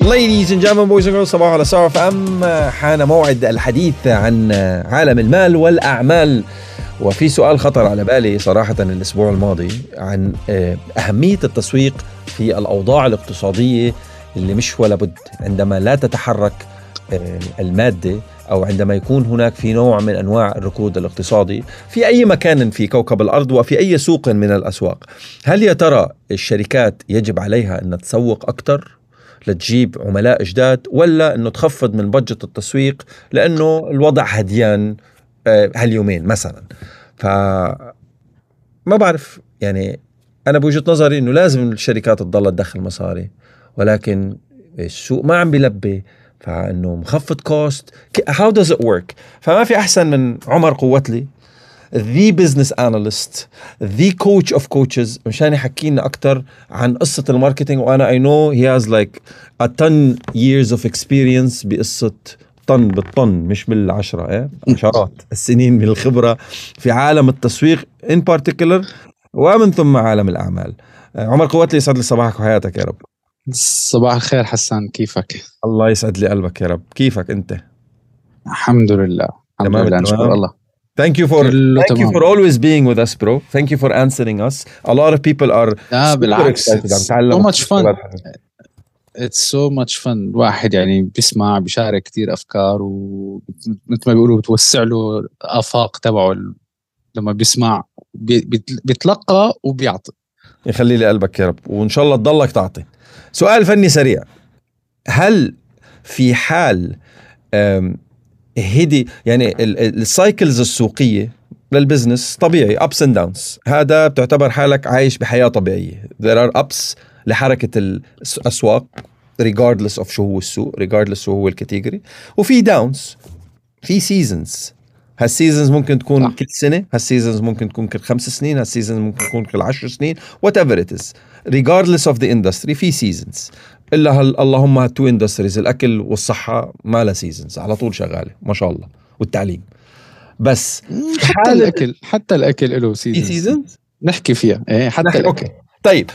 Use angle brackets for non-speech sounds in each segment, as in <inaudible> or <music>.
Ladies and gentlemen, boys and girls, صباح على صار أم. حان موعد الحديث عن عالم المال والأعمال. وفي سؤال خطر على بالي صراحة الأسبوع الماضي عن أهمية التسويق في الأوضاع الاقتصادية اللي مش ولا بد عندما لا تتحرك المادة أو عندما يكون هناك في نوع من أنواع الركود الاقتصادي في أي مكان في كوكب الأرض وفي أي سوق من الأسواق. هل يا ترى الشركات يجب عليها أن تسوق أكثر؟ لتجيب عملاء جداد ولا أنه تخفض من budget التسويق لأنه الوضع هديان هاليومين مثلا. ف ما بعرف يعني أنا بوجهة نظري أنه لازم الشركات تضل تدخل مصاري ولكن السوق ما عم بيلبي فإنه مخفض cost how does it work فما في أحسن من عمر قوتلي the business analyst the coach of coaches مشان يحكي لنا أكثر عن قصة ال marketing. وأنا I know he has like a ten years of experience بقصة طن بالطن مش بالعشرة إيه؟ عشرات <laughs> السنين من الخبرة في عالم التسويق in particular ومن ثم عالم الأعمال. عمر قوتلي يسعد لي صباحك وحياتك يا رب. صباح الخير حسان كيفك؟ الله يسعد لي قلبك يا رب. كيفك أنت؟ الحمد لله الحمد لله نشكر الله. Thank you for thank you for always being with us bro. Thank you for answering us. A lot of people are لا بالعكس. so much fun. It's so much fun. الواحد يعني بيسمع بيشارك كثير أفكار ومثل ما بيقولوا بتوسع له الافاق تبعه لما بيسمع. بيتلقى وبيعطي. يخلي لي قلبك يا رب. وإن شاء الله تضلك تعطي. سؤال فني سريع. هل في حال هدي يعني ال cycles السوقية لل business طبيعي ups and downs هذا بتعتبر حالك عايش بحياة طبيعية. There are ups لحركة الأسواق regardless of شو هو السوق regardless شو هو ال category وفي downs في seasons هال seasons ممكن تكون صح. كل سنة هال seasons ممكن تكون كل خمس سنين هال seasons ممكن تكون كل عشر سنين whatever it is regardless of the industry في seasons إلا هال اللهم هال two industries الأكل والصحة ما لها seasons على طول شغالة ما شاء الله والتعليم. بس حتى الأكل حتى الأكل له seasons نحكي فيها إيه حتى نحكي. الأكل. أوكي. طيب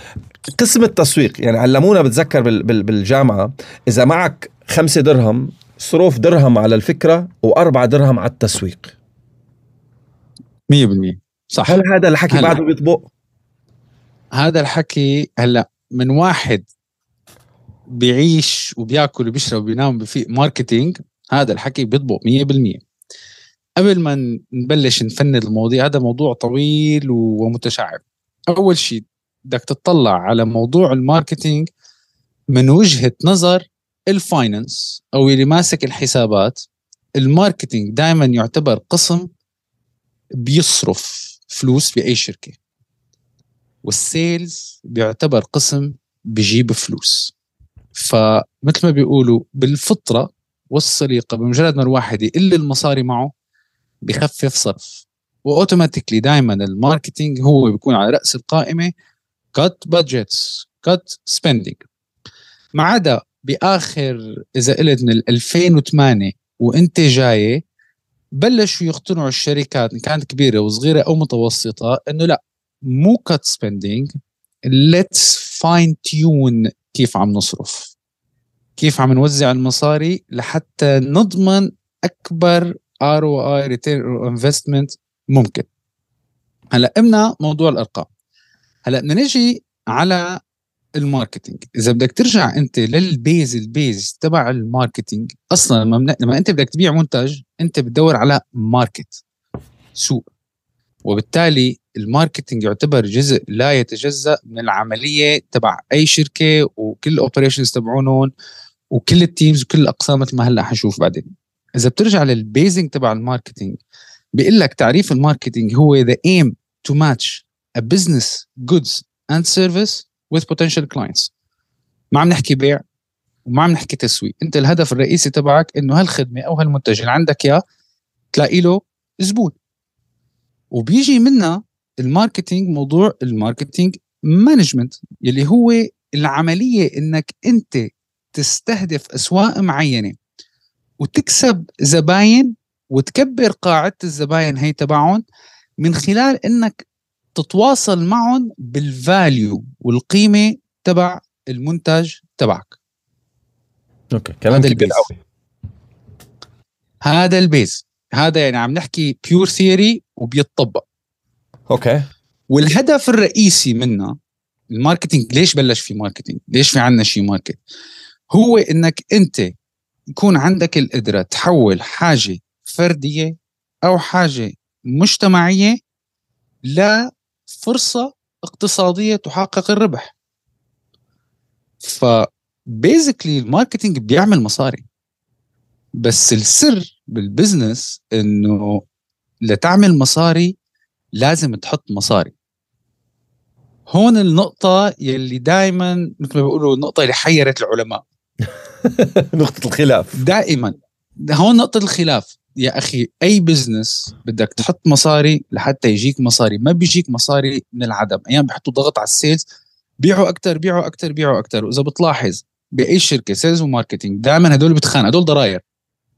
قسم التسويق يعني علمونا بتذكر بالجامعة إذا معك خمسة درهم صروف درهم على الفكرة وأربعة درهم على التسويق. 100% صح. هل هذا الحكي بعده بيطبق؟ هذا الحكي هلا من واحد بيعيش وبياكل وبيشرب وبينام بفي marketing هذا الحكي بيطبق 100% قبل ما نبلش نفند المواضيع هذا موضوع طويل ومتشعب. أول شيء بدك تطلع على موضوع ال marketing من وجهة نظر ال finance أو اللي ماسك الحسابات. ال marketing دائما يعتبر قسم بيصرف فلوس بأي شركة وال sales بيعتبر قسم بيجيب فلوس. فمثل ما بيقولوا بالفطرة والسليقة بمجرد ما الواحد يقل المصاري معه بخفف صرف. و automatically دائما ال marketing هو بيكون على رأس القائمة cut budgets cut spending ما عدا بآخر إذا قلت من 2008 وإنت جاي بلشوا يقتنعوا الشركات إن كانت كبيرة وصغيرة أو متوسطة إنه لا مو cut spending let's fine tune كيف عم نصرف؟ كيف عم نوزع المصاري لحتى نضمن أكبر ROI return investment ممكن. هلأ امنا موضوع الأرقام. هلأ بدنا نجي على ال marketing. إذا بدك ترجع أنت لل base ال base تبع ال marketing أصلا لما, لما أنت بدك تبيع منتج أنت بتدور على market سوق. وبالتالي ال marketing يعتبر جزء لا يتجزأ من العملية تبع أي شركة وكل ال operations تبعونهم وكل ال teams وكل الأقسام مثل ما هلأ حنشوف بعدين. إذا بترجع لل basic تبع ال marketing بيقول لك تعريف ال marketing هو the aim to match a business goods and service with potential clients. ما عم نحكي بيع وما عم نحكي تسويق. أنت الهدف الرئيسي تبعك إنه هالخدمة أو هالمنتج اللي عندك إياه تلاقي له زبون. وبيجي منا ال marketing موضوع ال marketing management يلي هو العملية إنك أنت تستهدف أسواق معينة وتكسب زباين وتكبر قاعدة الزباين هي تبعهم من خلال إنك تتواصل معهم بال value والقيمة تبع المنتج تبعك. أوكي كلام هذا ال base. هذا ال base. هذا يعني عم نحكي pure theory وبيتطبق. أوكي. والهدف الرئيسي منه ال marketing ليش بلش في marketing؟ ليش في عندنا شيء market؟ هو إنك أنت يكون عندك القدرة تحول حاجة فردية أو حاجة مجتمعية لفرصة اقتصادية تحقق الربح. ف basically ال marketing بيعمل مصاري. بس السر بال business إنه لتعمل مصاري لازم تحط مصاري. هون النقطة يلي دائما مثل ما بيقولوا النقطة اللي حيرت العلماء. <laughs> نقطة الخلاف. دائما. هون نقطة الخلاف. يا أخي أي business بدك تحط مصاري لحتى يجيك مصاري. ما بيجيك مصاري من العدم. أيام بحطوا ضغط على ال sales. بيعوا أكتر بيعوا أكتر بيعوا أكتر. وإذا بتلاحظ بأي شركة sales و marketing دائما هدول بتخانقوا هدول ضراير.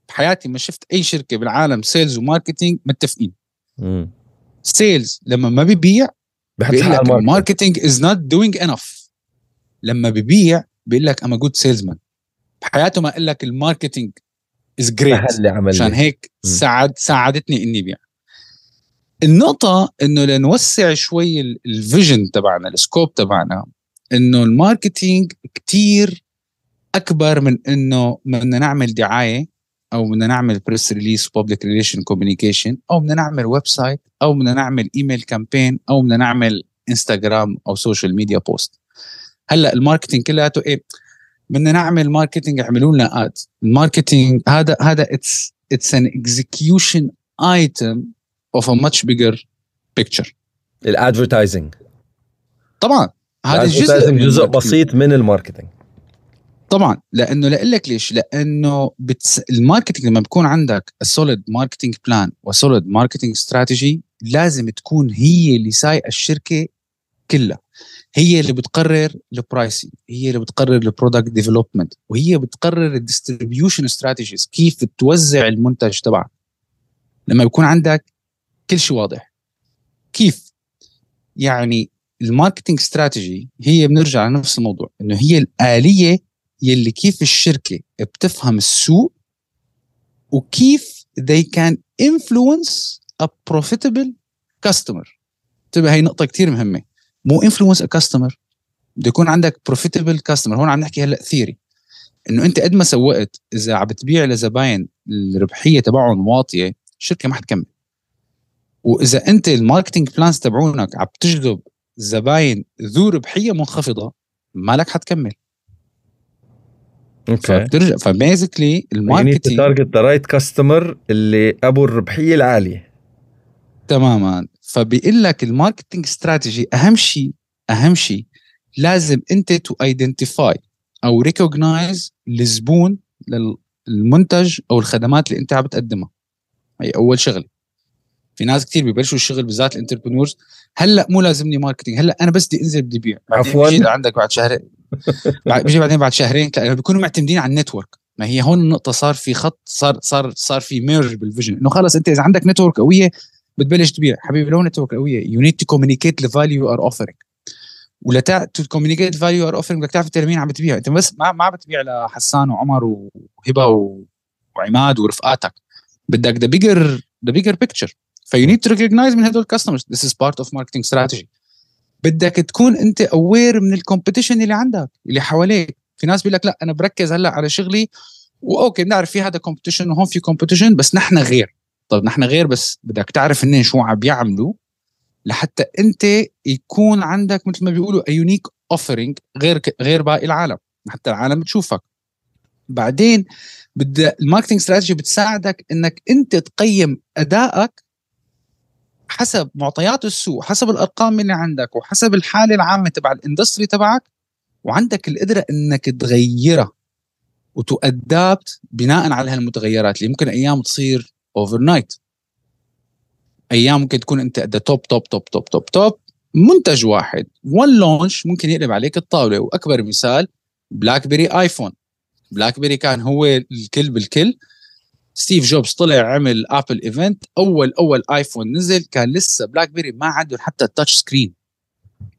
بحياتي ما شفت أي شركة بالعالم sales و marketing متفقين. sales لما ما بيبيع بيقول لك ال market. ال marketing is not doing enough لما ببيع بيقول لك I'm good salesman بحياته ما قال لك ال marketing is great عشان. هيك. ساعد ساعدتني إني بيع النقطة إنه لنوسع شوي ال- ال vision تبعنا ال scope تبعنا إنه ال marketing كتير أكبر من إنه بدنا نعمل دعاية أو بدنا نعمل press release و public relation communication أو بدنا نعمل website أو بدنا نعمل email campaign أو بدنا نعمل انستغرام أو social media post هلأ ال marketing كلياته إيه؟ بدنا نعمل marketing اعملوا لنا ad ال marketing هذا هذا it's it's an execution item of a much bigger picture ال advertising. طبعا. هذا جزء جزء. بسيط من ال marketing. طبعا لأنه لأقول لك ليش؟ لأنه بتس... ال marketing لما بيكون عندك solid marketing plan و solid marketing strategy لازم تكون هي اللي سايقة الشركة كلها. هي اللي بتقرر ال pricing هي اللي بتقرر ال product development وهي بتقرر ال distribution strategies كيف توزع المنتج تبعك. لما يكون عندك كل شيء واضح. كيف؟ يعني الماركتينج استراتيجي هي بنرجع لنفس الموضوع إنه هي الآلية يلي كيف الشركة بتفهم السوق وكيف they can influence a profitable customer. انتبه هي نقطة كتير مهمة. مو influence a customer بده يكون عندك profitable customer. هون عم نحكي هلأ ثيري إنه أنت قد ما سوقت إذا عم بتبيع لزباين الربحية تبعهم واطية الشركة ما حتكمل. وإذا أنت الماركتينج بلانز تبعونك عم تجذب زباين ذو ربحية منخفضة مالك حتكمل. أوكي. فبترجع فبيزكلي الماركتينج تارجت ذا رايت كاستمر اللي أبو الربحية العالية. تماما. فبيقول لك الماركتينج استراتيجي أهم شيء أهم شيء لازم أنت تو ايدنتيفاي أو ريكوجنايز الزبون للمنتج أو الخدمات اللي أنت عم بتقدمها. هي أول شغلة. في ناس كثير ببلشوا الشغل بالذات الانتربرنورز هلأ مو لازمني ماركتينج هلأ أنا بس بدي أنزل بدي بيع عفواً. عندك بعد شهرين بيجي بعدين بعد شهرين لا، بيكونوا معتمدين على النتورك. ما هي هون النقطه صار في خط صار صار صار في ميرج بالفيجن إنه خلص أنت إذا عندك نتورك قوية بتبلش تبيع. حبيبي لو نتورك قوية يو نيد تو كوميونيكيت ذا فاليو يو ار اوفرينج ولا تو كوميونيكيت فاليو يو ار اوفرينج بدك تعرف أنت لمين عم بتبيع. أنت بس ما ما بتبيع لحسان وعمر وهبة وعماد ورفقاتك. بدك ذا بيجر ذا بيجر بيكتشر فيو نيد تو ريكوجنايز من هدول الكاستمرز ذيس از بارت اوف ماركتنج استراتيجي بدك تكون انت اوير من الكومبيتيشن اللي عندك اللي حواليك. في ناس بيقول لك لا أنا بركز هلأ على شغلي واوكي بنعرف في هذا كومبيتيشن وهون في كومبيتيشن بس نحن غير. طب نحن غير بس بدك تعرف هن شو عم بيعملوا لحتى انت يكون عندك مثل ما بيقولوا يونيك اوفرنج غير غير باقي العالم. حتى العالم تشوفك بعدين بدأ الماركتنج استراتيجي بتساعدك إنك انت تقيم أدائك حسب معطيات السوق حسب الأرقام اللي عندك وحسب الحالة العامة تبع الإندستري تبعك وعندك القدرة إنك تغيرها وتؤدبت بناء على هالمتغيرات اللي ممكن أيام تصير اوفر نايت أيام ممكن تكون أنت ذا توب توب توب توب توب توب منتج واحد وان لونش ممكن يقلب عليك الطاولة. وأكبر مثال بلاك بيري ايفون بلاك بيري كان هو الكل بالكل. ستيف جوبز طلع عمل ابل ايفنت أول أول ايفون نزل كان لسه بلاك بيري ما عنده حتى التاتش سكرين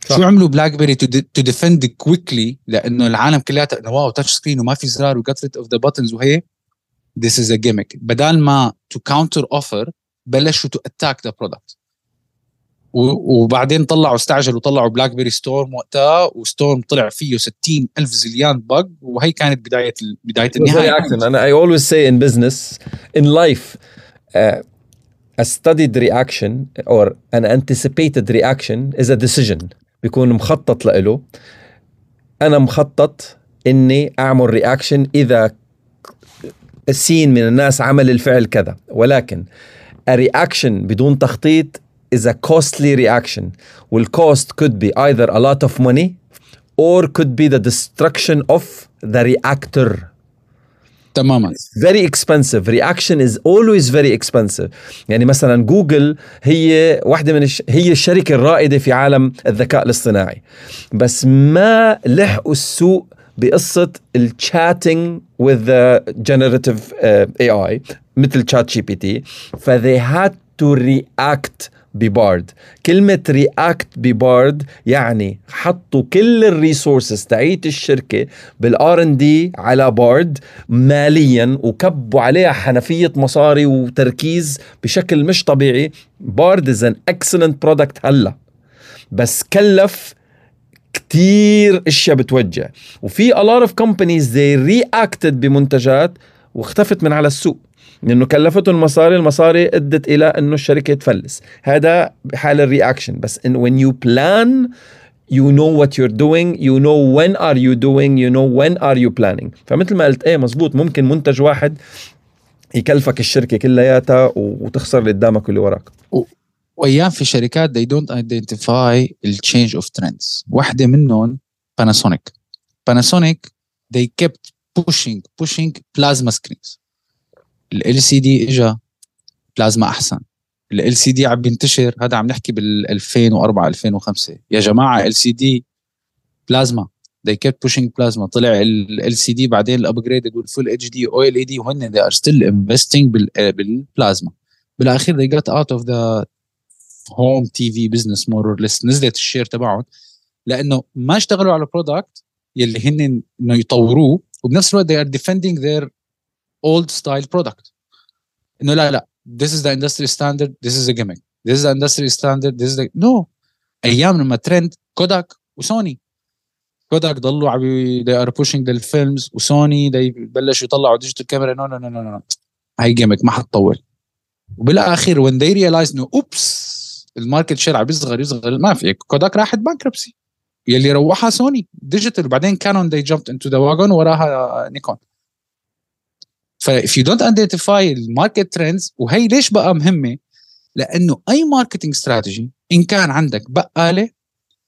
شو عملوا بلاك بيري تو ديفند كويكلي لأنه العالم كلياتها إنه واو تاتش سكرين وما في زرار وجت ريد اوف ذا بتنز وهي ذيس از ا جيمك بدل ما تو كاونتر اوفر بلشوا تو اتاك ذا برودكت وبعدين طلعوا استعجلوا طلعوا بلاك بيري ستورم وقتها وستورم طلع فيه 60 ألف زليان بق وهي كانت بداية بداية النهاية. أنا always say in business in life uh, a studied reaction or an anticipated reaction is a decision. بيكون مخطط له أنا مخطط إني أعمل رياكشن إذا السين من الناس عمل الفعل كذا. ولكن الرياكشن بدون تخطيط is a costly reaction والcost could be either a lot of money or could be the destruction of the reactor تماما very expensive reaction is always very expensive يعني مثلا جوجل هي واحدة من الش... هي الشركة الرائدة في عالم الذكاء الاصطناعي بس ما لحقوا السوق بقصة الشاتنج with the generative uh, AI مثل تشات جي بي تي ف they had to react ببارد. كلمة رياكت ببارد يعني حطوا كل الريسورسز تاعيت الشركة بالآر إن دي على بارد ماليا وكبوا عليها حنفية مصاري وتركيز بشكل مش طبيعي. بارد از ان اكسلنت برودكت هلا. بس كلف كتير أشياء بتوجع. وفي a lot of companies they reacted بمنتجات واختفت من على السوق. لأنه كلفته المصاري المصاري أدت إلى أنه الشركة تفلس. هذا بحال الرياكشن. بس in when you plan you know what you're doing you know when are you doing you know when are you planning. فمثل ما قلت إيه مزبوط ممكن منتج واحد يكلفك الشركة كلياتها وتخسر اللي قدامك واللي وراك. وأيام في شركات they don't identify change of trends. واحدة منهم باناسونيك باناسونيك they kept pushing pushing plasma screens. ال سي دي اجى بلازما أحسن. ال سي دي عم بينتشر هذا عم نحكي بال 2004 2005 يا جماعة ال سي دي بلازما. They kept pushing plasma. طلع ال سي دي بعدين الابجريدد والفول اتش دي أو ال اي دي وهن they are still investing بالبلازما بالأخير they got out of the home TV business more or less. نزلت الشير تبعهم لأنه ما اشتغلوا على برودكت يلي هن إنه يطوروه وبنفس الوقت they are defending their old style product. انه لا لا. This is the industry standard. This is a gimmick. This is the industry standard. This is the no. أيام لما ترند كوداك وسوني كوداك ضلوا عم they are pushing الفيلمز وسوني they بلشوا يطلعوا ديجيتال كاميرا نو نو نو نو هاي جيمك ما حتطول. وبالاخير when they realize إنه اوبس الماركت شير عم يصغر يصغر ما في كوداك راحت بانكربسي يلي روحها سوني ديجيتال وبعدين كانون they jumped into the wagon وراها نيكون ف if you don't identify الماركت ترندز وهي ليش بقى مهمة؟ لأنه أي ماركتينج استراتيجي إن كان عندك بقالة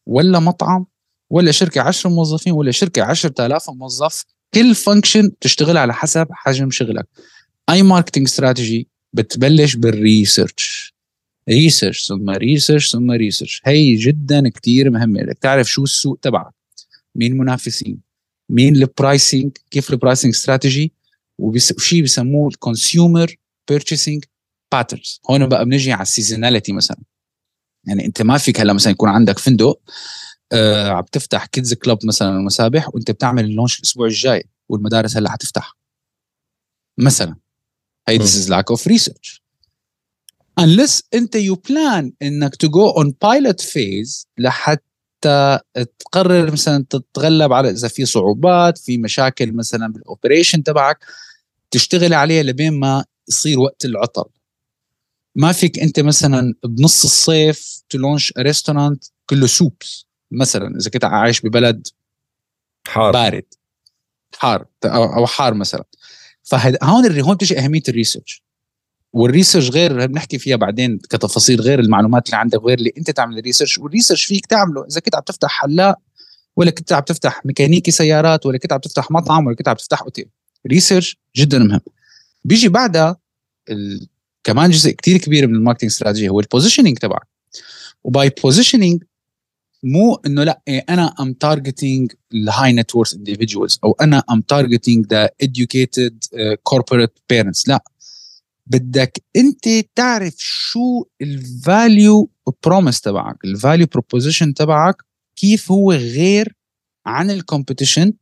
ولا مطعم ولا شركة 10 موظفين ولا شركة 10000 موظف كل function تشتغل على حسب حجم شغلك. أي marketing strategy بتبلش بال research research ثم research ثم research هي جدا كتير مهمة. بدك تعرف شو السوق تبعك. مين المنافسين مين ال pricing كيف ال pricing strategy وشيء بسموه ال consumer purchasing patterns هون بقى بنجي على ال seasonality مثلا. يعني أنت ما فيك هلأ مثلا يكون عندك فندق آه عم تفتح kids club مثلا المسابح وأنت بتعمل ال launch الأسبوع الجاي والمدارس هلأ حتفتح مثلا. هي this is lack of research. Unless أنت you plan إنك to go on pilot phase لحتى تقرر مثلا تتغلب على إذا في صعوبات في مشاكل مثلا بال operation تبعك. تشتغل عليها لبين ما يصير وقت العطل. ما فيك أنت مثلا بنص الصيف ت launch restaurant كله soups مثلا إذا كنت عايش ببلد حار. بارد. حار أو حار مثلا. فهون هون بتجي أهمية ال research وال research غير بنحكي فيها بعدين كتفاصيل غير المعلومات اللي عندك غير اللي أنت تعمل ال research وال research فيك تعمله. إذا كنت عم تفتح حلاق ولا كنت عم تفتح ميكانيكي سيارات ولا كنت عم تفتح مطعم ولا كنت عم تفتح أوتيل. research جدا مهم. بيجي بعدها ال... كمان جزء كتير كبير من ال marketing strategy هو ال positioning تبعك. و by positioning مو إنه لا إيه أنا am targeting ال high net worth individuals أو أنا am targeting the educated corporate parents لا. بدك أنت تعرف شو ال value promise تبعك ال value proposition تبعك كيف هو غير عن ال competition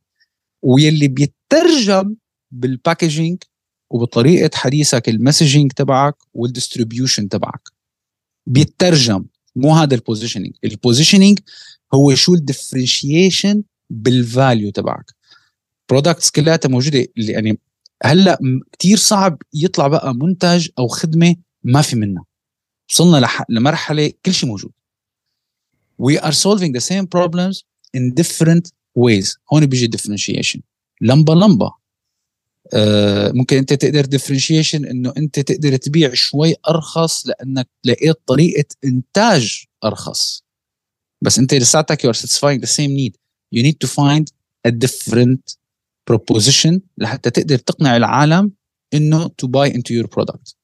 ويلي بيترجم بال packaging وبطريقة حديثك ال messaging تبعك وال distribution تبعك. بيترجم مو هذا ال positioning ال positioning هو شو ال differentiation بال value تبعك. products كلها موجودة يعني هلأ كتير صعب يطلع بقى منتج أو خدمة ما في منها. وصلنا. لمرحلة كل شيء موجود. We are solving the same problems in different ways. هون بيجي differentiation. لمبة لمبة. ممكن أنت تقدر differentiation إنه أنت تقدر تبيع شوي أرخص لأنك لقيت طريقة إنتاج أرخص. بس أنت لساتك you are satisfying the same need. You need to find a different proposition لحتى تقدر تقنع العالم إنه to buy into your product.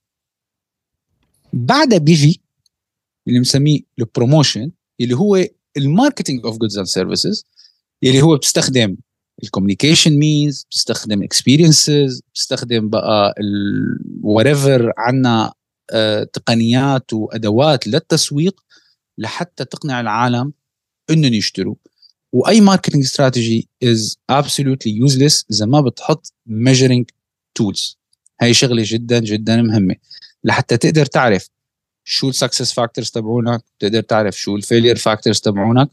بعدها بيجي اللي بنسميه ال promotion اللي هو ال marketing of goods and services اللي هو بتستخدم ال communication means بتستخدم experiences بتستخدم بقى whatever عندنا آه، تقنيات وأدوات للتسويق لحتى تقنع العالم إنهم يشتروا. وأي marketing strategy is absolutely useless إذا ما بتحط measuring tools هاي شغلة جدا جدا مهمة. لحتى تقدر تعرف شو ال success factors تبعونك تقدر تعرف شو ال failure factors تبعونك.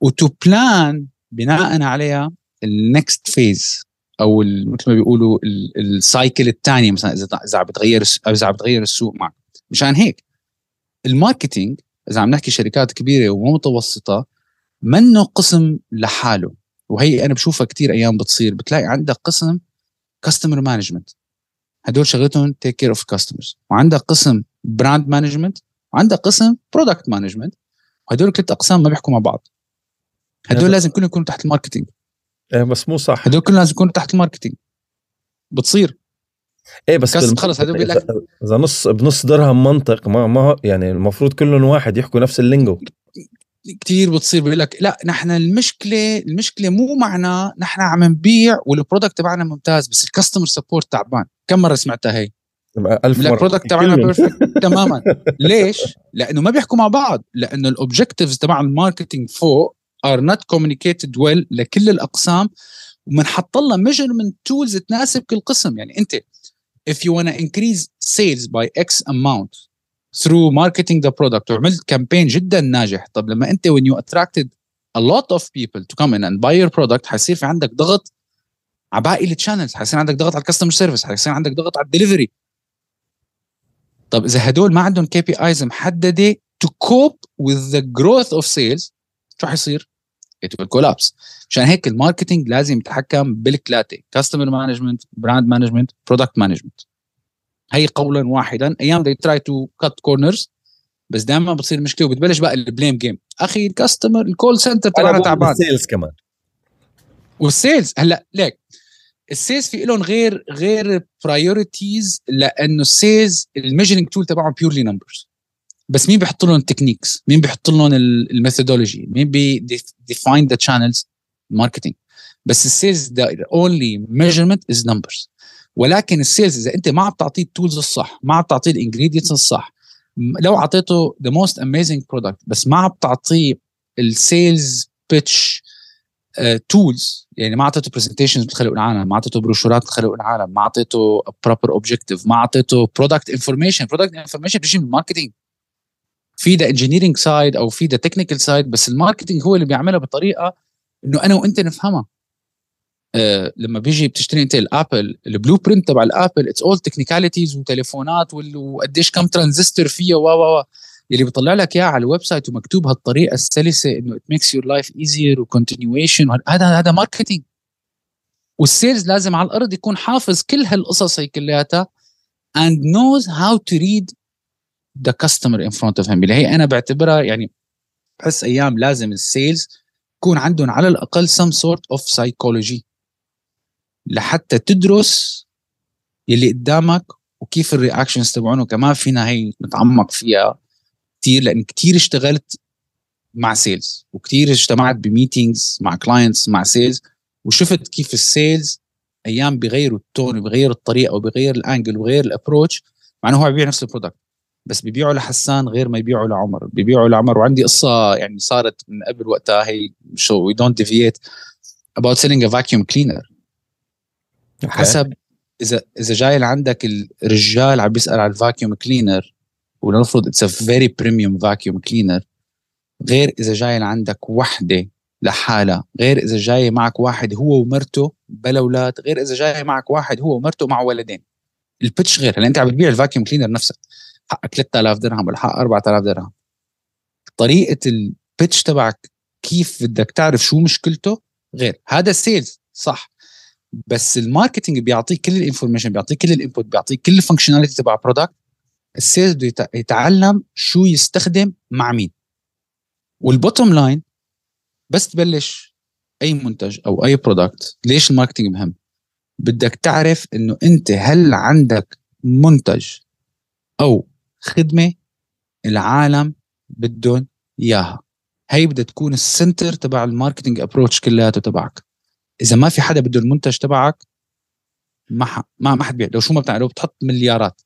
و to plan بناء عليها ال next phase أو مثل ما بيقولوا ال cycle الثانية مثلا إذا إذا عم بتغير إذا عم بتغير السوق معك. مشان هيك ال marketing إذا عم نحكي شركات كبيرة ومتوسطة منه قسم لحاله. وهي أنا بشوفها كثير أيام بتصير بتلاقي عندك قسم customer management هدول شغلتهم take care of customers وعندك قسم brand management وعندك قسم product management وهدول ثلاث أقسام ما بيحكوا مع بعض. هدول لازم كلهم يكونوا تحت ال marketing. إيه بس مو صح. هدول كلهم لازم يكونوا تحت ال marketing. بتصير. إيه بس خلص هدول بيقول لك إذا نص بنص درهم منطق ما ما يعني المفروض كلهم واحد يحكوا نفس ال lingo. كثير بتصير بيقول لك لا نحن المشكلة المشكلة مو معنا نحن عم نبيع وال product تبعنا ممتاز بس ال customer support تعبان. كم مرة سمعتها هي؟ ألف مرة. ال product تبعنا <laughs> تمام. ليش؟ لأنه ما بيحكوا مع بعض. لأنه ال objectives تبع ال marketing فوق are not communicated well لكل الأقسام وبنحط لها measurement tools تناسب كل قسم. يعني أنت if you want to increase sales by X amount through marketing the product وعملت campaign جدا ناجح. طب لما أنت when you attracted a lot of people to come in and buy your product حيصير في عندك ضغط على باقي ال channels حيصير عندك ضغط على ال customer service حيصير عندك ضغط على الدليفري طب إذا هدول ما عندهم KPIs محددة to cope with the growth of sales شو حيصير؟ It will collapse. عشان هيك ال marketing لازم يتحكم بالثلاثه customer management brand management product management هي قولا واحدا. أيام they try to cut corners بس دائما بتصير مشكلة وبتبلش بقى ال blame game أخي ال customer ال call center تبعنا تعبان. ال sales كمان. وال sales هلأ ليك ال sales في لهم غير غير priorities لأنه ال sales ال measuring tool تبعهم purely numbers بس مين بيحط لهم ال techniques مين بيحط لهم ال methodology؟ مين بي define the channels marketing بس ال sales the only measurement is numbers ولكن ال sales إذا أنت ما عم تعطيه ال tools الصح ما عم تعطيه ال ingredients الصح لو أعطيته the most amazing product بس ما عم تعطيه ال sales pitch tools يعني ما أعطيته presentations بتخلق العالم ما أعطيته بروشورات بتخلق العالم ما أعطيته proper objective ما أعطيته product information product information بيجي من ال marketing في the engineering side أو في the technical side بس ال marketing هو اللي بيعملها بطريقة إنه أنا وأنت نفهمها. آه لما بيجي بتشتري أنت الأبل ال blueprint تبع الأبل it's all technicalities وتليفونات وقديش كم ترانزستور فيها و و يلي بيطلع لك اياه على ال website ومكتوب هالطريقة السلسة إنه it makes your life easier و continuation هذا هذا marketing وال sales لازم على الأرض يكون حافظ كل هالقصص هي كلياتها and knows how to read the customer in front of him. اللي هي أنا بعتبرها يعني بحس أيام لازم ال sales يكون عندهم على الأقل some sort of psychology. لحتى تدرس يلي قدامك وكيف ال reactions تبعونه كمان فينا هي نتعمق فيها كثير لأن كثير اشتغلت مع sales وكثير اجتمعت ب meetings مع clients مع sales وشفت كيف ال sales أيام بيغيروا ال tone وبيغيروا الطريقة وبيغير ال angle وبيغير ال approach مع إنه هو بيبيع نفس ال product بس بيبيعوا لحسان غير ما يبيعوا لعمر. بيبيعوا لعمر. وعندي قصة يعني صارت من قبل وقتها هي شو we don't deviate about selling a vacuum cleaner. okay. حسب إذا إذا جاي لعندك الرجال عم بيسأل على ال vacuum cleaner ولنفرض it's a very premium vacuum cleaner غير إذا جاي لعندك وحدة لحالها غير إذا جاي معك واحد هو ومرته بلا أولاد غير إذا جاي معك واحد هو ومرته مع ولدين. ال pitch غير هلا أنت عم بتبيع ال vacuum cleaner نفسها حقك 3000 درهم ولا حق 4000 درهم. طريقة ال pitch تبعك كيف بدك تعرف شو مشكلته غير. هذا ال sales صح. بس ال marketing بيعطيك كل ال information بيعطيك كل ال input بيعطيك كل ال functionality تبع product ال sales بده يتعلم شو يستخدم مع مين. وال bottom line بس تبلش أي منتج أو أي product ليش ال marketing مهم؟ بدك تعرف إنه أنت هل عندك منتج أو خدمة العالم بدهم إياها. هي بدها تكون ال center تبع ال marketing approach كلياته تبعك. إذا ما في حدا بده المنتج تبعك ما ح... ما ما حد بيع لو شو ما بتعمل لو بتحط مليارات.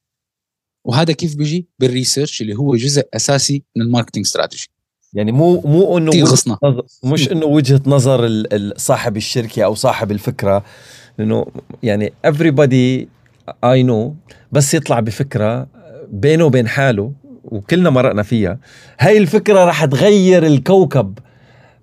وهذا كيف بيجي؟ بال research اللي هو جزء أساسي من ال marketing strategy يعني مو مو إنه غصنا مش إنه وجهة نظر صاحب الشركة أو صاحب الفكرة. لأنه يعني everybody I know بس يطلع بفكرة بينه وبين حاله وكلنا مرقنا فيها. هاي الفكرة رح تغير الكوكب.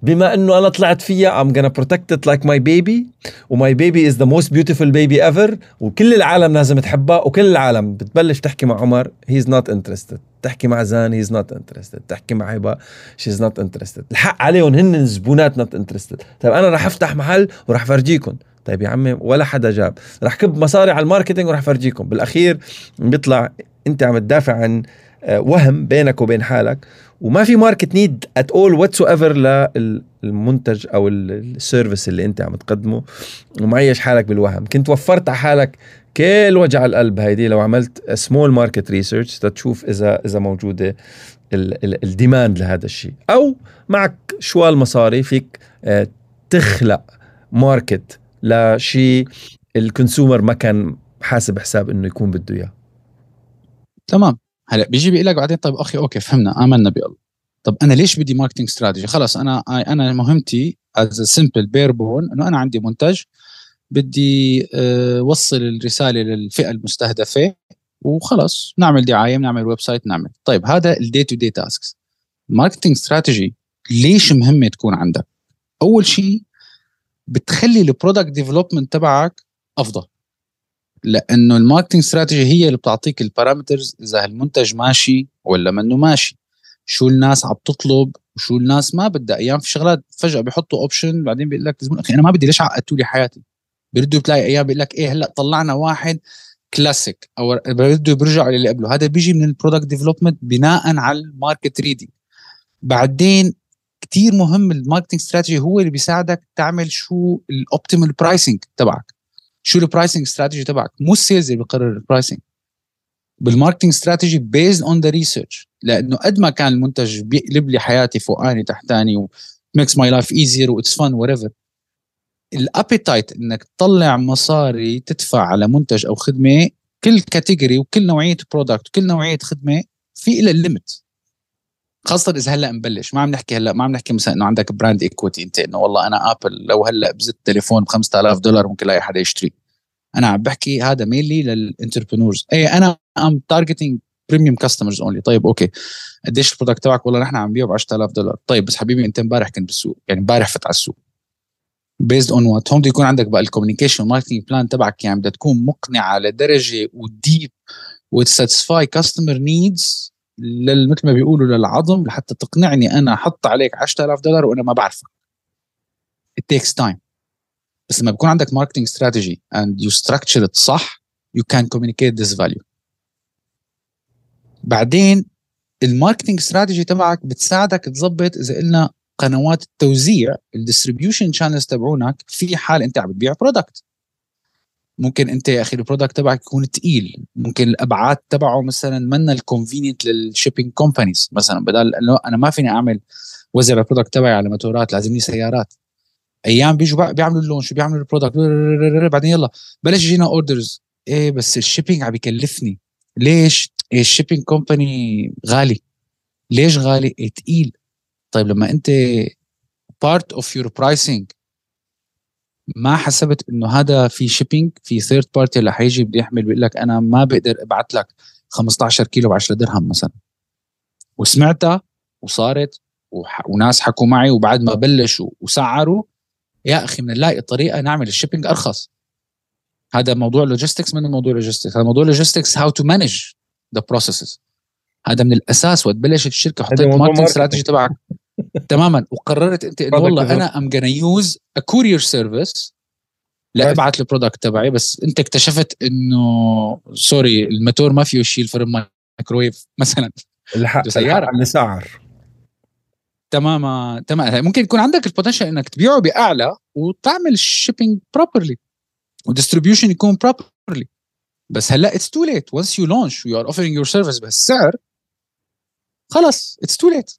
بما إنه أنا طلعت فيها I'm gonna protect it like my baby. و my baby is the most beautiful baby ever وكل العالم لازم تحبها وكل العالم. بتبلش تحكي مع عمر he's not interested تحكي مع زان he's not interested تحكي مع هبه she's not interested الحق عليهم هن الزبونات not interested طيب أنا رح أفتح محل ورح فرجيكم طيب يا عمي ولا حدا جاب. رح كب مصاري على ال marketing ورح فرجيكم بالأخير بيطلع انت عم تدافع عن آه، وهم بينك وبين حالك وما في market need at all whatsoever للمنتج أو ال service اللي انت عم تقدمه ومعيش حالك بالوهم. كنت وفرت على حالك كل وجع القلب هيدي لو عملت small market research تشوف إذا إذا موجودة ال demand لهذا الشيء. أو معك شوال مصاري فيك آه، تخلق market لشيء ال consumer ما كان حاسب حساب إنه يكون بده إياه. تمام. هلا بيجي بيقول لك بعدين طيب أخي okay فهمنا. آمنا بالله. طب أنا ليش بدي marketing strategy خلاص أنا أنا مهمتي is simple bare bone إنه أنا عندي منتج بدي آه، وصل الرسالة للفئة المستهدفة وخلص. نعمل دعاية بنعمل website نعمل. طيب هذا ال day to day tasks marketing strategy ليش مهمة تكون عندك؟ أول شيء بتخلي ال product development تبعك أفضل. لأنه ال marketing strategy هي اللي بتعطيك ال parameters إذا المنتج ماشي ولا منه ماشي. شو الناس عم تطلب وشو الناس ما بدها. أيام في شغلات فجأة بيحطوا option بعدين بيقول لك أخي أنا ما بدي ليش عقدتوا لي حياتي؟ بردوا بتلاقي أيام بيقول لك إيه هلأ طلعنا واحد كلاسيك أو بده بيرجعوا للي قبله. هذا بيجي من ال product development بناء على ال market reading بعدين كتير مهم ال marketing strategy هو اللي بيساعدك تعمل شو ال optimal pricing تبعك. شو ال pricing strategy تبعك؟ مو ال sales اللي بيقرر ال pricing بال marketing strategy based on the research لأنه قد ما كان المنتج بيقلب لي حياتي فوقاني تحتاني وميكس ماي لايف ايزير واتس فن وريفر الابيتايت إنك تطلع مصاري تدفع على منتج أو خدمة كل category وكل نوعية product وكل نوعية خدمة في لها limit خاصة إذا هلأ مبلش. ما عم نحكي هلأ ما عم نحكي مثلا إنه عندك brand equity أنت إنه والله أنا Apple لو هلأ بزت تليفون ب 5000 دولار ممكن لاقي حدا يشتري. أنا عم بحكي هذا mainly لل entrepreneurs أي أنا I'm targeting premium customers only طيب okay. قديش ال product تبعك؟ والله نحن عم نبيعه ب 10000 دولار. طيب بس حبيبي أنت إمبارح كنت بالسوق. يعني إمبارح فت على السوق. based on what هون بده يكون عندك بقى ال communication marketing plan تبعك. يعني بدها تكون مقنعة لدرجة و deep وت satisfy customer needs مثل ما بيقولوا للعظم لحتى تقنعني أنا أحط عليك 10000 دولار وأنا ما بعرفك. It takes time. بس لما بيكون عندك marketing strategy and you structure it صح you can communicate this value. بعدين ال marketing strategy تبعك بتساعدك تظبط إذا قلنا قنوات التوزيع ال distribution channels تبعونك في حال أنت عم بتبيع product ممكن انت يا أخي ال product تبعك يكون تقيل. ممكن الابعاد تبعه مثلا منا ال convenient لل shipping companies مثلا. بدل أنا ما فيني أعمل وزع ال product تبعي على موتورات لازمني سيارات. أيام بيجوا بيعملوا اللون شو بيعملوا ال product بعدين يلا بلش يجينا orders إيه بس ال shipping عم بيكلفني ليش؟ ال shipping company غالي. ليش غالي؟ إيه تقيل. طيب لما أنت part of your pricing ما حسبت إنه هذا في shipping في third party اللي حيجي بده يحمل بيقول لك أنا ما بقدر أبعث لك 15 كيلو ب 10 درهم مثلا. وسمعتها وصارت وح... وناس حكوا معي وبعد ما بلشوا وسعروا يا أخي بنلاقي طريقة نعمل ال shipping أرخص. هذا موضوع logistics من موضوع logistics هذا موضوع logistics how to manage the processes هذا من الأساس وقت بلشت الشركة حطيت marketing strategy تبعك. تماما. وقررت أنت إنه والله أنا am gonna use a courier service لابعت ال product تبعي. بس أنت اكتشفت إنه sorry الموتور ما فيه يشيل فرن مايكرويف مثلا. الحق <laughs> سيارة. اللي سعر تماما. تماما. ممكن يكون عندك ال potential إنك تبيعه بأعلى وتعمل ال shipping properly و distribution يكون properly بس هلأ it's too late once you launch و you are offering your service بهالسعر خلص it's too late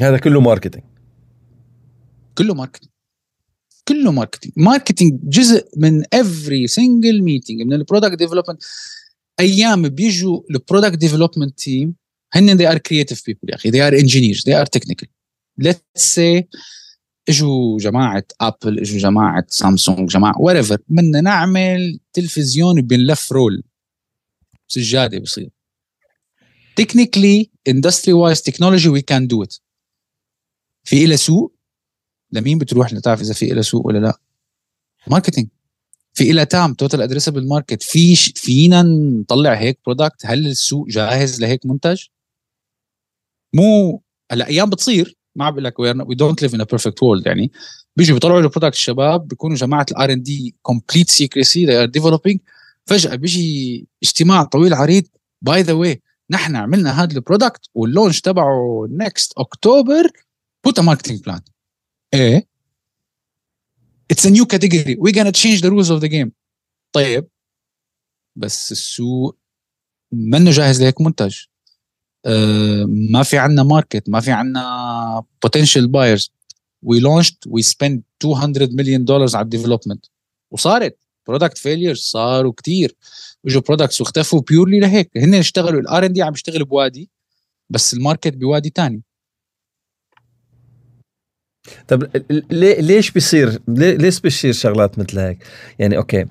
هذا كله marketing كله marketing كله marketing marketing جزء من every single meeting من ال product development أيام بيجوا ال product development team هن they are creative people يا أخي they are engineers they are technical. Let's say إجوا جماعة Apple إجوا جماعة سامسونج جماعة whatever بدنا نعمل تلفزيون بنلف رول سجادة بصير. Technically industry wise technology we can do it. في إلى سوق لمين بتروح لتعرف إذا في إلى سوق ولا لا؟ marketing في إلى TAM total addressable market في فينا نطلع هيك product هل السوق جاهز لهيك منتج مو هلأ أيام بتصير. ما بقول لك we don't live in perfect world يعني. بيجوا بيطلعوا ال product الشباب بيكونوا جماعة ال R&D complete secrecy they are developing فجأة بيجي اجتماع طويل عريض. by the way نحن عملنا هذا ال product وال launch تبعه next October put a marketing plan. إيه it's a new category. We're gonna change the rules of the game. طيب. بس السوق منه جاهز لهيك منتج. uh, ما في عنا market ما في عنا potential buyers. We launched we spent 200 مليون دولار على ال development وصارت. product failure صاروا كتير. إجوا products واختفوا purely لهيك. هن اشتغلوا ال R&D عم يشتغل بوادي بس ال market بوادي تاني. طب ليش بيصير ليش بيصير شغلات مثل هيك؟ يعني okay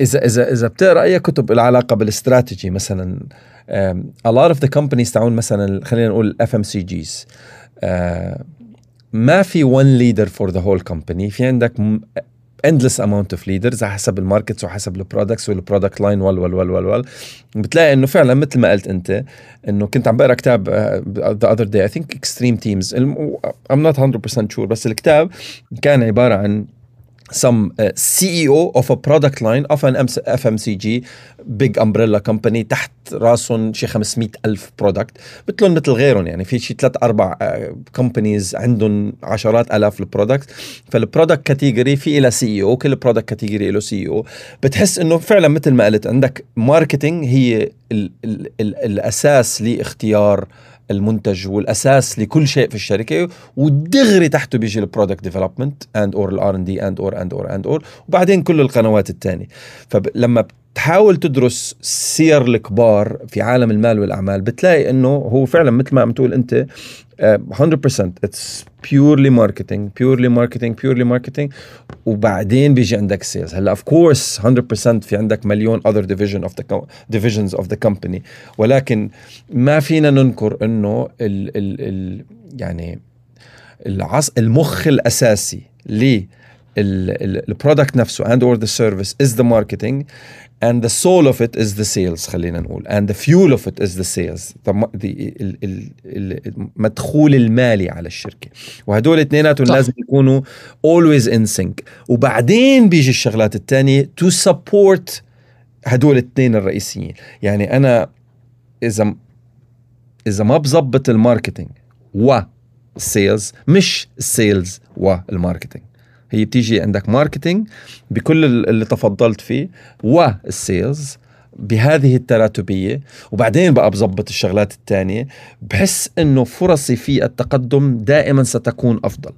اذا اذا إذا بتقرأ أي كتب العلاقه بالاستراتيجي مثلا a lot of the companies تاعون مثلا خلينا نقول FMCGs ما في one leader for the whole company. في عندك endless amount of leaders على حسب ال markets وحسب ال products وال product line وال وال وال وال وال. بتلاقي إنه فعلا مثل ما قلت أنت إنه كنت عم بقرأ كتاب the other day I think Extreme Teams I'm not 100% sure بس الكتاب كان عبارة عن some uh, CEO of a product line of an FMCG big umbrella company تحت راسهم شي 500 ألف product مثلهم مثل غيرهم يعني في شي ثلاث أربع companies uh, عندهم عشرات ألاف ال product فال product category في إلى CEO كل product category له CEO بتحس إنه فعلا مثل ما قلت عندك marketing هي ال ال ال الأساس لإختيار المنتج والأساس لكل شيء في الشركة ودغري تحته بيجي ال product development and or ال R&D and or and or and or وبعدين كل القنوات الثانية فلما تحاول تدرس سير الكبار في عالم المال والأعمال بتلاقي إنه هو فعلا مثل ما عم تقول أنت 100% it's purely marketing purely marketing purely marketing وبعدين بيجي عندك sales هلأ of course 100% في عندك مليون other division of the divisions of the company ولكن ما فينا ننكر إنه ال ال ال يعني العص المخ الأساسي ل ال product نفسه and or the service is the marketing and the soul of it is the sales خلينا نقول. and the fuel of it is the sales. المدخول المالي على الشركة. وهدول اثنيناتهم لازم يكونوا always in sync. وبعدين بيجي الشغلات الثانية to support هدول الاثنين الرئيسيين. يعني أنا إذا إذا ما بظبط ال marketing وال sales مش ال sales وال marketing هي بتيجي عندك marketing بكل اللي تفضلت فيه وال sales بهذه التراتبية. وبعدين بقى بظبط الشغلات الثانية بحس إنه فرصي في التقدم دائما ستكون أفضل.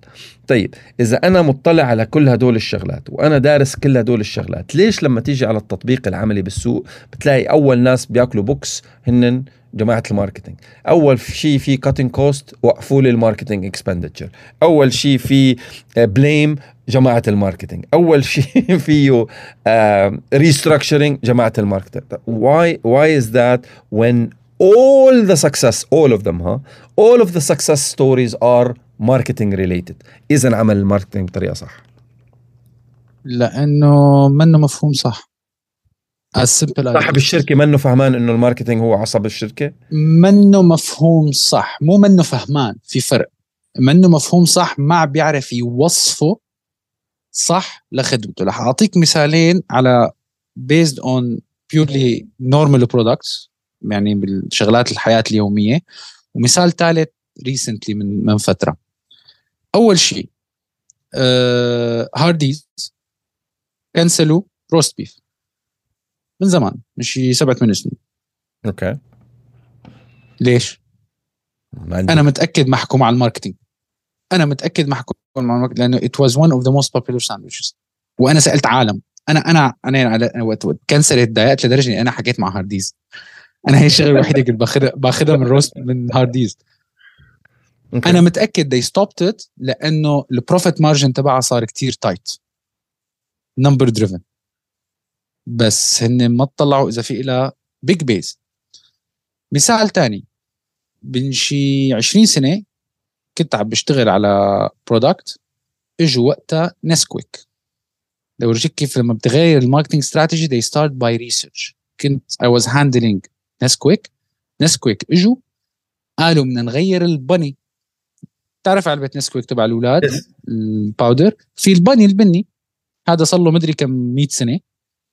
طيب إذا أنا مطلع على كل هدول الشغلات وأنا دارس كل هدول الشغلات ليش لما تيجي على التطبيق العملي بالسوق بتلاقي أول ناس بيأكلوا بوكس هن جماعة ال marketing. أول شيء في cutting cost وقفوا لي ال marketing expenditure أول شيء في blame جماعة ال marketing. أول شيء <laughs> فيه restructuring جماعة ال marketing. Why why is that when all the success all of them huh? All of the success stories are marketing related. اذا عمل ال marketing بطريقة صح. لأنه منه مفهوم صح. صاحب الشركة منه فهمان إنه ال marketing هو عصب الشركة؟ منه مفهوم صح. مو منه فهمان في فرق. منه مفهوم صح ما بيعرف يوصفه صح لخدمته. رح أعطيك مثالين على based on purely normal products يعني بالشغلات الحياة اليومية. ومثال ثالث recently من من فترة. أول شيء هارديز كنسلوا roast beef من زمان من شي سبعة ثمان سنين. okay. ليش؟ أنا متأكد محكوم على ال marketing. أنا متأكد محكوم على ال marketing لأنه it was one of the most popular sandwiches. وأنا سألت عالم. أنا أنا أنا وقت كنسلت تضايقت لدرجة إني أنا حكيت مع هارديز. أنا هي الشغلة الوحيدة كنت باخذها باخذها من roast من هارديز. okay. أنا متأكد they stopped it لأنه ال profit margin تبعها صار كتير tight number driven بس هن ما اطلعوا إذا في لها big base مثال تاني من شي 20 سنة كنت عم بشتغل على product إجوا وقتها Nesquik بورجيك كيف لما بتغير ال marketing strategy they start by research. كنت I was handling Nesquik Nesquik إجوا قالوا بدنا نغير ال bunny. تعرف علبة Nesquik تبع الأولاد؟ ال powder في ال bunny ال bunny. هذا صار له مدري كم 100 سنة.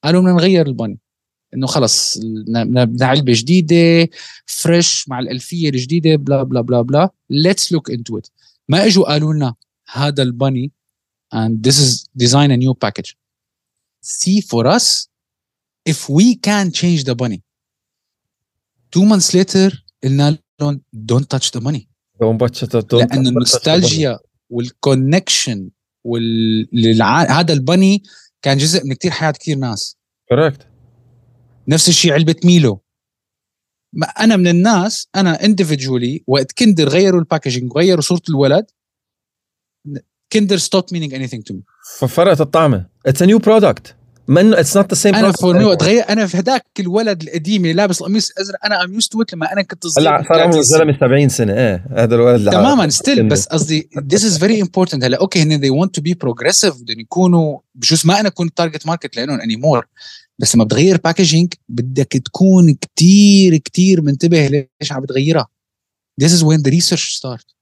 قالوا بدنا نغير ال bunny إنه خلص بدنا علبه جديدة fresh مع الألفية الجديدة blah blah blah blah let's look into it ما إجوا قالوا لنا هذا ال bunny and this is design a new package. See for us if we can change the bunny. Two months later قلنا لهم don't touch the bunny don't touch it لأن النوستالجيا وال connection وال هذا ال bunny كان جزء من كتير حياة كتير ناس. correct نفس الشيء علبة Milo. ما أنا من الناس أنا individually وقت Kinder غيروا ال packaging وغيروا صورة الولد Kinder stop meaning anything to me ففرقت الطعمة. it's a new product من it's not the same أنا for me تغير أنا في هذاك الولد القديم اللي لابس القميص الازرق أنا am used لما أنا كنت صغير هلا صار عمره الزلمه 70 سنة إيه هذا الولد تماما still بس قصدي this is very important هلا okay هن they want to be progressive بدهم يكونوا بجوز ما أنا كنت target market لهم anymore بس لما بتغير packaging بدك تكون كتير كتير منتبه ليش عم بتغيرها. This is when the research start.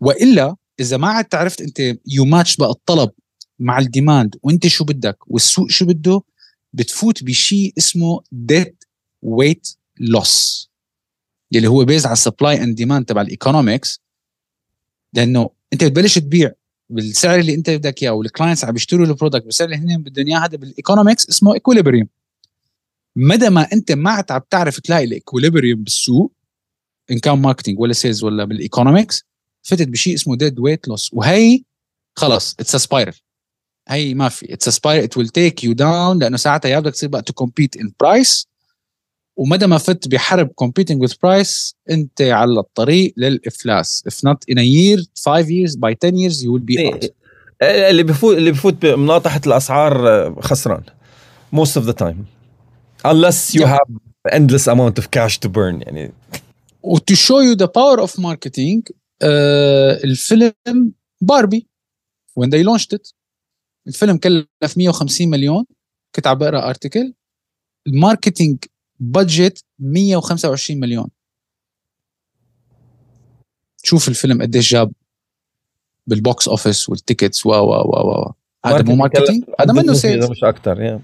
وإلا إذا ما عاد عرفت أنت you match بقى الطلب مع ال demand. وانت شو بدك؟ والسوق شو بده؟ بتفوت بشيء اسمه deadweight loss يلي هو based على ال supply and demand تبع ال economics لأنه انت بتبلش تبيع بالسعر اللي انت بدك إياه وال clients عم يشتروا ال product بالسعر اللي هن بدهم إياه. هذا بال economics اسمه equilibrium مدى ما انت ما عم تعرف تلاقي ال equilibrium بالسوق إن كان marketing ولا sales ولا بال economics فتت بشيء اسمه deadweight loss وهي خلص it's spiral هي ما في اتس سبايرل ات ويل تيك يو داون لانه ساعتها يا بدك تصير بقى تو كومبيت ان برايس ومدى ما فت بحرب competing with price انت على الطريق للافلاس if not in a year 5 years by 10 years you will be out إيه، اللي بفوت اللي بفوت بمناطحه الاسعار آه، خسران most of the time unless you yeah. have endless amount of cash to burn يعني و to show you the power of marketing uh, الفيلم باربي when they launched it الفيلم كلف 150 مليون كنت عم بقرا article ال marketing budget 125 مليون. شوف الفيلم قديش جاب بال box office وال tickets و و و و هذا مو marketing هذا منه sales مش أكثر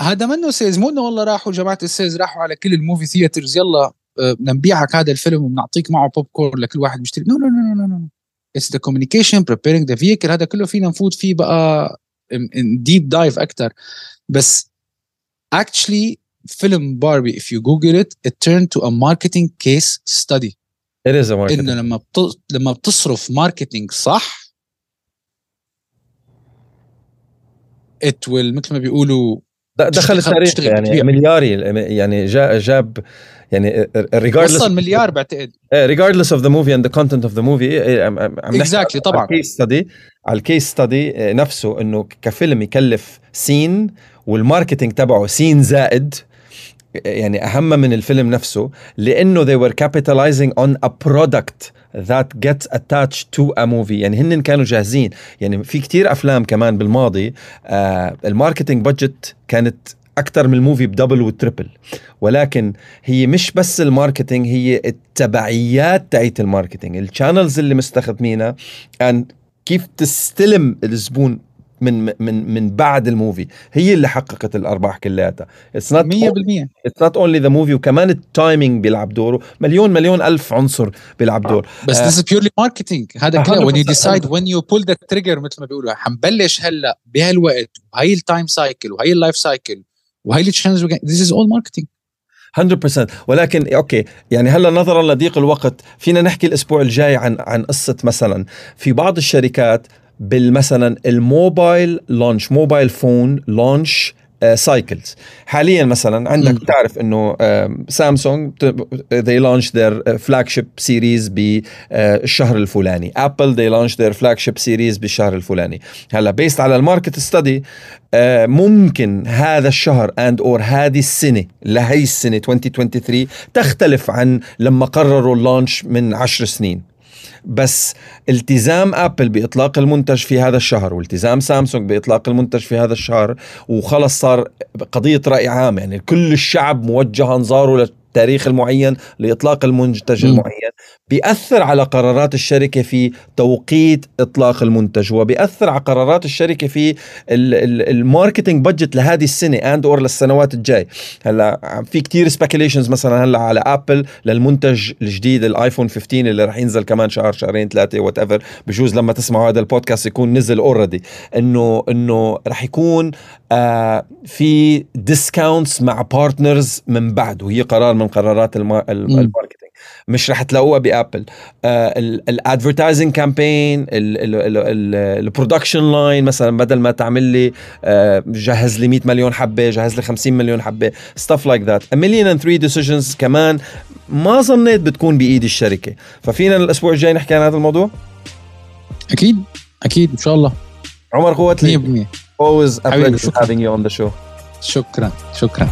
هذا منه sales مو إنه والله راحوا جماعة ال sales راحوا على كل ال movie theaters يلا آه، بدنا نبيعك هذا الفيلم وبنعطيك معه بوب كورن لكل واحد بيشتري. no no no no no it's the communication preparing the vehicle هذا كله فينا نفوت فيه بقى deep dive أكثر بس actually فيلم Barbie if you google it it turned to a marketing case study It is a marketing. إنه لما بت... لما بتصرف marketing صح it will مثل ما بيقولوا دخل التاريخ يعني ملياري يعني جاب يعني regardless وصل مليار بعتقد. Regardless of the movie and the content of the movie exactly طبعا. على ال case study على ال case study نفسه إنه كفيلم يكلف سين وال marketing تبعه سين زائد يعني أهم من الفيلم نفسه لأنه they were capitalizing on a product that gets attached to a movie. يعني هن كانوا جاهزين. يعني في كتير أفلام كمان بالماضي آه ال marketing budget كانت أكثر من ال movie ب double و triple. ولكن هي مش بس ال marketing هي التبعيات تاعت ال marketing ال channels اللي مستخدمينها and كيف تستلم الزبون من من من بعد ال movie. هي اللي حققت الأرباح كلياتها. it's not 100% it's not only the movie وكمان ال timing بيلعب دوره. مليون مليون ألف عنصر بيلعب دور. بس this purely marketing هذا كله. when you decide when you pull the trigger مثل ما بيقولوا حنبلش هلا بهالوقت وهي ال time cycle وهي ال life cycle وهي ال challenge this is all marketing 100% ولكن okay يعني هلا نظرا لضيق الوقت فينا نحكي الأسبوع الجاي عن عن قصة مثلا. في بعض الشركات بالمثلا ال mobile launch mobile phone launch cycles حاليا مثلا عندك بتعرف إنه سامسونج they launched their flagship series بالشهر الفلاني. Apple they launched their flagship series بالشهر الفلاني. هلأ based على ال market study ممكن هذا الشهر and or هذه السنة لهي السنة 2023 تختلف عن لما قرروا ال launch من عشر سنين. بس التزام آبل بإطلاق المنتج في هذا الشهر والتزام سامسونج بإطلاق المنتج في هذا الشهر وخلص صار قضية رأي عام يعني كل الشعب موجه أنظاره التاريخ المعين لإطلاق المنتج. المعين بيأثر على قرارات الشركة في توقيت إطلاق المنتج وبيأثر على قرارات الشركة في ال marketing budget لهذه السنة and or للسنوات الجاي. هلأ في كتير speculations مثلا هلأ على ابل للمنتج الجديد الآيفون 15 اللي رح ينزل كمان شهر شهرين ثلاثة whatever بجوز لما تسمعوا هذا البودكاست يكون نزل already إنه إنه رح يكون آه في discounts مع partners من بعد وهي قرار من قرارات ال marketing. مش رح تلاقوها بآبل. ال advertising campaign ال production line مثلا بدل ما تعمل لي uh, جهز لي 100 مليون حبة جهز لي 50 مليون حبة stuff like that a million and 3 decisions كمان ما ظنيت بتكون بايد الشركة. ففينا الأسبوع الجاي نحكي عن هذا الموضوع؟ أكيد أكيد إن شاء الله. عمر قوتلي 100% always a pleasure having you on the show. شكرا شكرا.